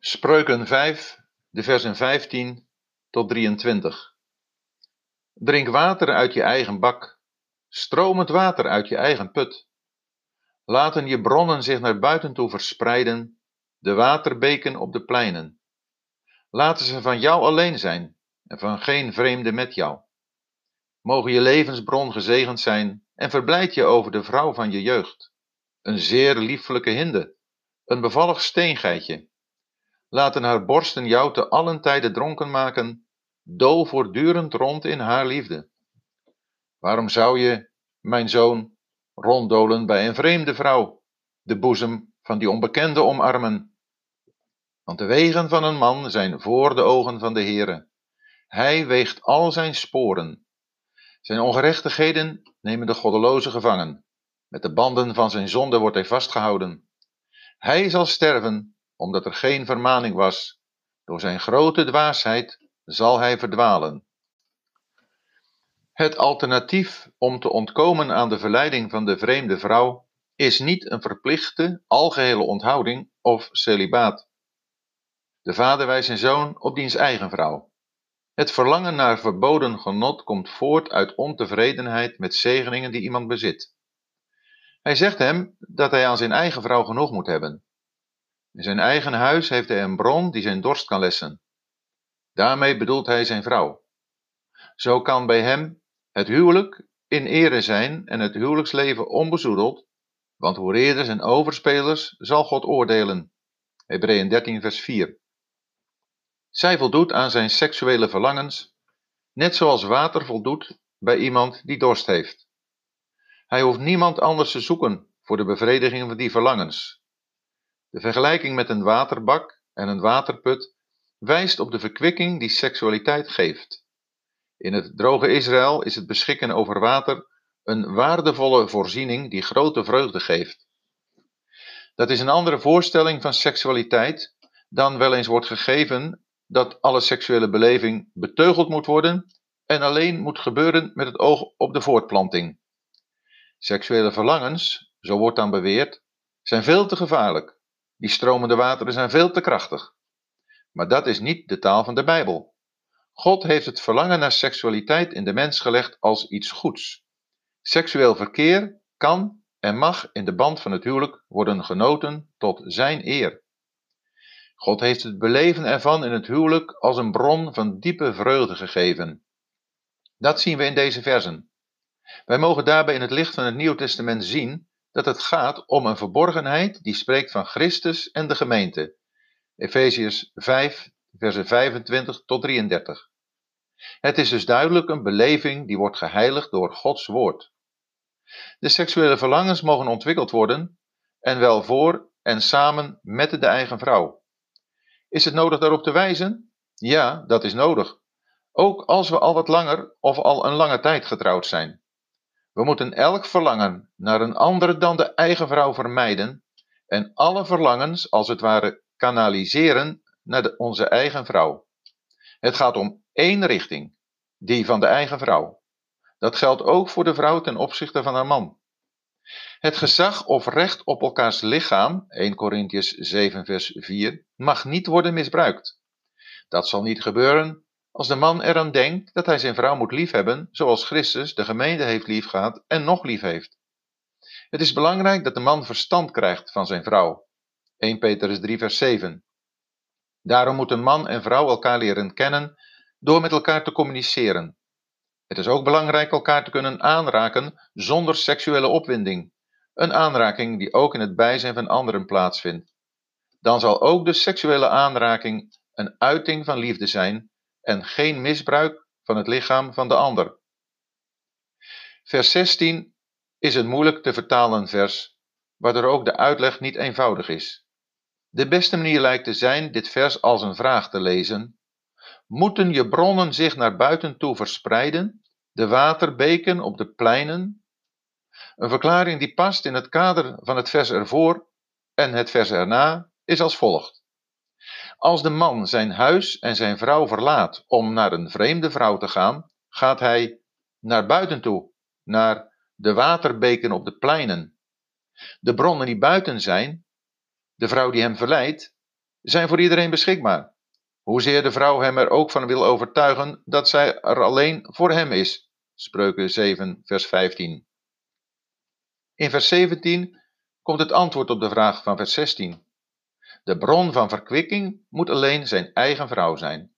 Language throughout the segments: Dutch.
Spreuken 5, de versen 15 tot 23. Drink water uit je eigen bak, stromend water uit je eigen put. Laten je bronnen zich naar buiten toe verspreiden, de waterbeken op de pleinen. Laten ze van jou alleen zijn en van geen vreemde met jou. Mogen je levensbron gezegend zijn en verblijd je over de vrouw van je jeugd. Een zeer lieflijke hinde, een bevallig steengeitje. Laten haar borsten jou te allen tijden dronken maken, dool voortdurend rond in haar liefde. Waarom zou je, mijn zoon, ronddolen bij een vreemde vrouw, de boezem van die onbekende omarmen? Want de wegen van een man zijn voor de ogen van de Heere. Hij weegt al zijn sporen. Zijn ongerechtigheden nemen de goddeloze gevangen. Met de banden van zijn zonde wordt hij vastgehouden. Hij zal sterven, omdat er geen vermaning was. Door zijn grote dwaasheid zal hij verdwalen. Het alternatief om te ontkomen aan de verleiding van de vreemde vrouw is niet een verplichte, algehele onthouding of celibaat. De vader wijst zijn zoon op diens eigen vrouw. Het verlangen naar verboden genot komt voort uit ontevredenheid met zegeningen die iemand bezit. Hij zegt hem dat hij aan zijn eigen vrouw genoeg moet hebben. In zijn eigen huis heeft hij een bron die zijn dorst kan lessen. Daarmee bedoelt hij zijn vrouw. Zo kan bij hem het huwelijk in ere zijn en het huwelijksleven onbezoedeld, want hoereerders en overspelers zal God oordelen. Hebreeën 13 vers 4 Zij voldoet aan zijn seksuele verlangens, net zoals water voldoet bij iemand die dorst heeft. Hij hoeft niemand anders te zoeken voor de bevrediging van die verlangens. De vergelijking met een waterbak en een waterput wijst op de verkwikking die seksualiteit geeft. In het droge Israël is het beschikken over water een waardevolle voorziening die grote vreugde geeft. Dat is een andere voorstelling van seksualiteit dan wel eens wordt gegeven dat alle seksuele beleving beteugeld moet worden en alleen moet gebeuren met het oog op de voortplanting. Seksuele verlangens, zo wordt dan beweerd, zijn veel te gevaarlijk. Die stromende wateren zijn veel te krachtig. Maar dat is niet de taal van de Bijbel. God heeft het verlangen naar seksualiteit in de mens gelegd als iets goeds. Seksueel verkeer kan en mag in de band van het huwelijk worden genoten tot zijn eer. God heeft het beleven ervan in het huwelijk als een bron van diepe vreugde gegeven. Dat zien we in deze versen. Wij mogen daarbij in het licht van het Nieuw Testament zien dat het gaat om een verborgenheid die spreekt van Christus en de gemeente. Efeziërs 5, versen 25 tot 33. Het is dus duidelijk een beleving die wordt geheiligd door Gods woord. De seksuele verlangens mogen ontwikkeld worden en wel voor en samen met de eigen vrouw. Is het nodig daarop te wijzen? Ja, dat is nodig. Ook als we al wat langer of al een lange tijd getrouwd zijn. We moeten elk verlangen naar een andere dan de eigen vrouw vermijden en alle verlangens als het ware kanaliseren naar de, onze eigen vrouw. Het gaat om één richting, die van de eigen vrouw. Dat geldt ook voor de vrouw ten opzichte van haar man. Het gezag of recht op elkaars lichaam, 1 Corinthians 7 vers 4, mag niet worden misbruikt. Dat zal niet gebeuren als de man eraan denkt dat hij zijn vrouw moet liefhebben zoals Christus de gemeente heeft liefgehad en nog lief heeft. Het is belangrijk dat de man verstand krijgt van zijn vrouw. 1 Petrus 3 vers 7. Daarom moeten man en vrouw elkaar leren kennen door met elkaar te communiceren. Het is ook belangrijk elkaar te kunnen aanraken zonder seksuele opwinding, een aanraking die ook in het bijzijn van anderen plaatsvindt. Dan zal ook de seksuele aanraking een uiting van liefde zijn en geen misbruik van het lichaam van de ander. Vers 16 is een moeilijk te vertalen vers, waardoor ook de uitleg niet eenvoudig is. De beste manier lijkt te zijn dit vers als een vraag te lezen. Moeten je bronnen zich naar buiten toe verspreiden, de waterbeken op de pleinen? Een verklaring die past in het kader van het vers ervoor en het vers erna is als volgt. Als de man zijn huis en zijn vrouw verlaat om naar een vreemde vrouw te gaan, gaat hij naar buiten toe, naar de waterbeken op de pleinen. De bronnen die buiten zijn, de vrouw die hem verleidt, zijn voor iedereen beschikbaar. Hoezeer de vrouw hem er ook van wil overtuigen dat zij er alleen voor hem is. Spreuken 7, vers 15. In vers 17 komt het antwoord op de vraag van vers 16. De bron van verkwikking moet alleen zijn eigen vrouw zijn.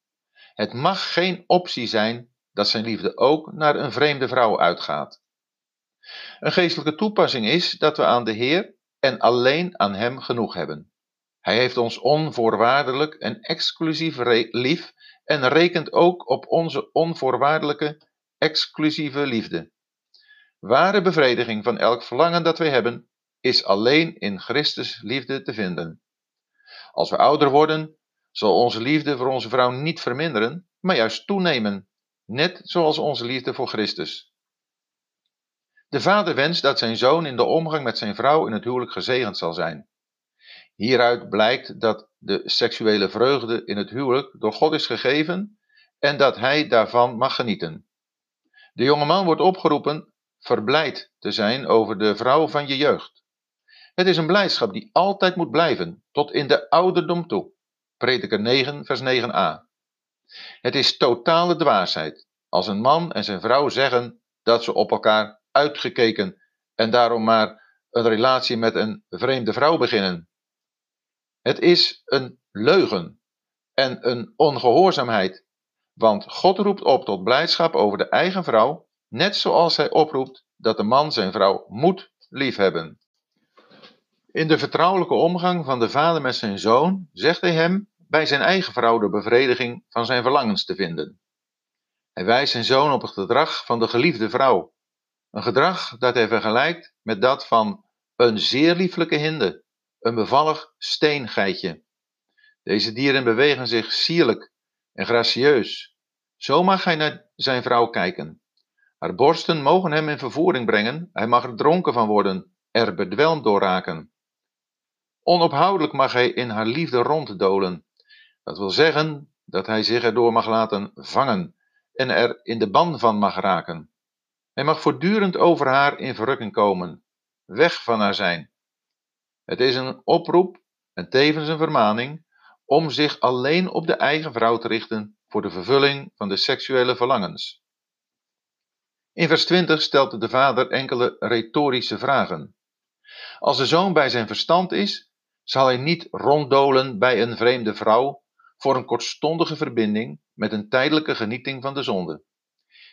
Het mag geen optie zijn dat zijn liefde ook naar een vreemde vrouw uitgaat. Een geestelijke toepassing is dat we aan de Heer en alleen aan Hem genoeg hebben. Hij heeft ons onvoorwaardelijk en exclusief lief en rekent ook op onze onvoorwaardelijke, exclusieve liefde. Ware bevrediging van elk verlangen dat wij hebben, is alleen in Christus liefde te vinden. Als we ouder worden, zal onze liefde voor onze vrouw niet verminderen, maar juist toenemen, net zoals onze liefde voor Christus. De vader wenst dat zijn zoon in de omgang met zijn vrouw in het huwelijk gezegend zal zijn. Hieruit blijkt dat de seksuele vreugde in het huwelijk door God is gegeven en dat hij daarvan mag genieten. De jonge man wordt opgeroepen verblijd te zijn over de vrouw van je jeugd. Het is een blijdschap die altijd moet blijven, tot in de ouderdom toe. Prediker 9, vers 9a. Het is totale dwaasheid als een man en zijn vrouw zeggen dat ze op elkaar uitgekeken en daarom maar een relatie met een vreemde vrouw beginnen. Het is een leugen en een ongehoorzaamheid, want God roept op tot blijdschap over de eigen vrouw, net zoals hij oproept dat de man zijn vrouw moet liefhebben. In de vertrouwelijke omgang van de vader met zijn zoon zegt hij hem bij zijn eigen vrouw de bevrediging van zijn verlangens te vinden. Hij wijst zijn zoon op het gedrag van de geliefde vrouw, een gedrag dat hij vergelijkt met dat van een zeer lieflijke hinde, een bevallig steengeitje. Deze dieren bewegen zich sierlijk en gracieus. Zo mag hij naar zijn vrouw kijken. Haar borsten mogen hem in vervoering brengen, hij mag er dronken van worden, er bedwelmd door raken. Onophoudelijk mag hij in haar liefde ronddolen. Dat wil zeggen dat hij zich erdoor mag laten vangen en er in de ban van mag raken. Hij mag voortdurend over haar in verrukking komen, weg van haar zijn. Het is een oproep en tevens een vermaning om zich alleen op de eigen vrouw te richten voor de vervulling van de seksuele verlangens. In vers 20 stelt de vader enkele retorische vragen. Als de zoon bij zijn verstand is, zal hij niet ronddolen bij een vreemde vrouw voor een kortstondige verbinding met een tijdelijke genieting van de zonde.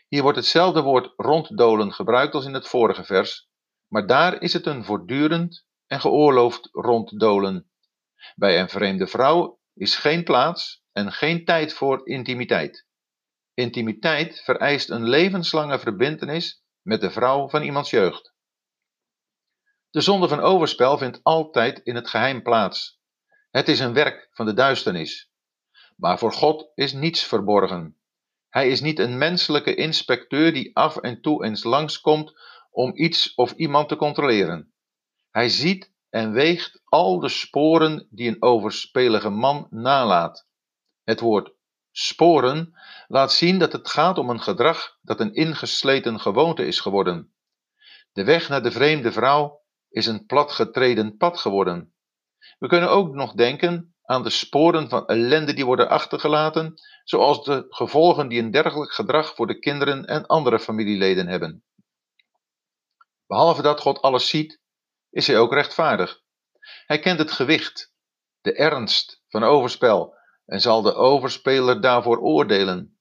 Hier wordt hetzelfde woord ronddolen gebruikt als in het vorige vers, maar daar is het een voortdurend en geoorloofd ronddolen. Bij een vreemde vrouw is geen plaats en geen tijd voor intimiteit. Intimiteit vereist een levenslange verbintenis met de vrouw van iemands jeugd. De zonde van overspel vindt altijd in het geheim plaats. Het is een werk van de duisternis. Maar voor God is niets verborgen. Hij is niet een menselijke inspecteur die af en toe eens langskomt om iets of iemand te controleren. Hij ziet en weegt al de sporen die een overspelige man nalaat. Het woord sporen laat zien dat het gaat om een gedrag dat een ingesleten gewoonte is geworden. De weg naar de vreemde vrouw is een platgetreden pad geworden. We kunnen ook nog denken aan de sporen van ellende die worden achtergelaten, zoals de gevolgen die een dergelijk gedrag voor de kinderen en andere familieleden hebben. Behalve dat God alles ziet, is hij ook rechtvaardig. Hij kent het gewicht, de ernst van overspel en zal de overspeler daarvoor oordelen.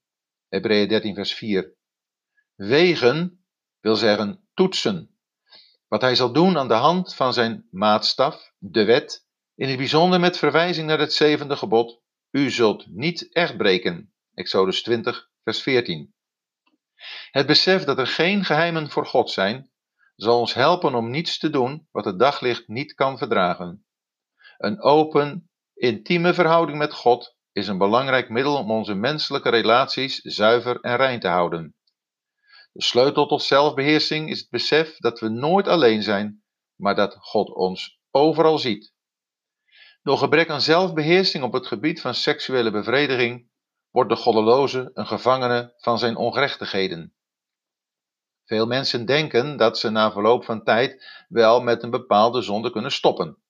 Hebreeën 13, vers 4. Wegen wil zeggen toetsen. Wat hij zal doen aan de hand van zijn maatstaf, de wet, in het bijzonder met verwijzing naar het zevende gebod: U zult niet echt breken. Exodus 20, vers 14. Het besef dat er geen geheimen voor God zijn, zal ons helpen om niets te doen wat het daglicht niet kan verdragen. Een open, intieme verhouding met God is een belangrijk middel om onze menselijke relaties zuiver en rein te houden. De sleutel tot zelfbeheersing is het besef dat we nooit alleen zijn, maar dat God ons overal ziet. Door gebrek aan zelfbeheersing op het gebied van seksuele bevrediging wordt de goddeloze een gevangene van zijn ongerechtigheden. Veel mensen denken dat ze na verloop van tijd wel met een bepaalde zonde kunnen stoppen.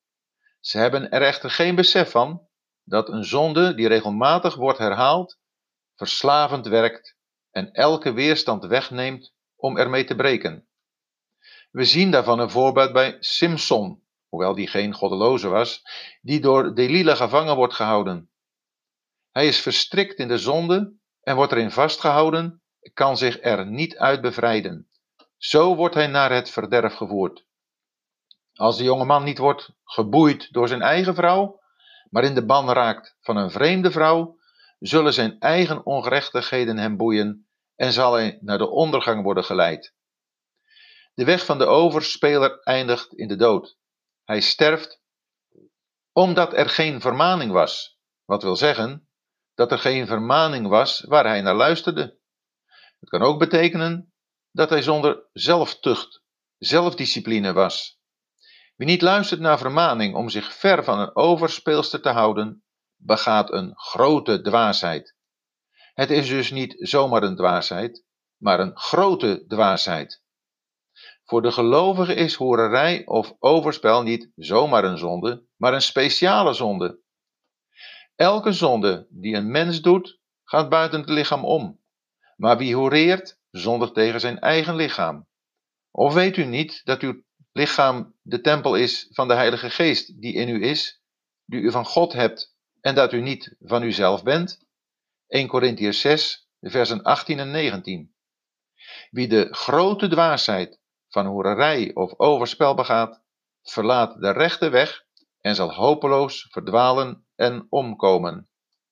Ze hebben er echter geen besef van dat een zonde die regelmatig wordt herhaald, verslavend werkt en elke weerstand wegneemt om ermee te breken. We zien daarvan een voorbeeld bij Simson, hoewel die geen goddeloze was, die door Delilah gevangen wordt gehouden. Hij is verstrikt in de zonde en wordt erin vastgehouden, kan zich er niet uit bevrijden. Zo wordt hij naar het verderf gevoerd. Als de jonge man niet wordt geboeid door zijn eigen vrouw, maar in de ban raakt van een vreemde vrouw, zullen zijn eigen ongerechtigheden hem boeien en zal hij naar de ondergang worden geleid. De weg van de overspeler eindigt in de dood. Hij sterft omdat er geen vermaning was. Wat wil zeggen dat er geen vermaning was waar hij naar luisterde. Het kan ook betekenen dat hij zonder zelftucht, zelfdiscipline was. Wie niet luistert naar vermaning om zich ver van een overspeelster te houden, begaat een grote dwaasheid. Het is dus niet zomaar een dwaasheid, maar een grote dwaasheid. Voor de gelovige is horerij of overspel niet zomaar een zonde, maar een speciale zonde. Elke zonde die een mens doet, gaat buiten het lichaam om. Maar wie horeert, zondigt tegen zijn eigen lichaam. Of weet u niet dat uw lichaam de tempel is van de Heilige Geest die in u is, die u van God hebt en dat u niet van uzelf bent? 1 Corinthians 6, versen 18 en 19. Wie de grote dwaasheid van hoererij of overspel begaat, verlaat de rechte weg en zal hopeloos verdwalen en omkomen.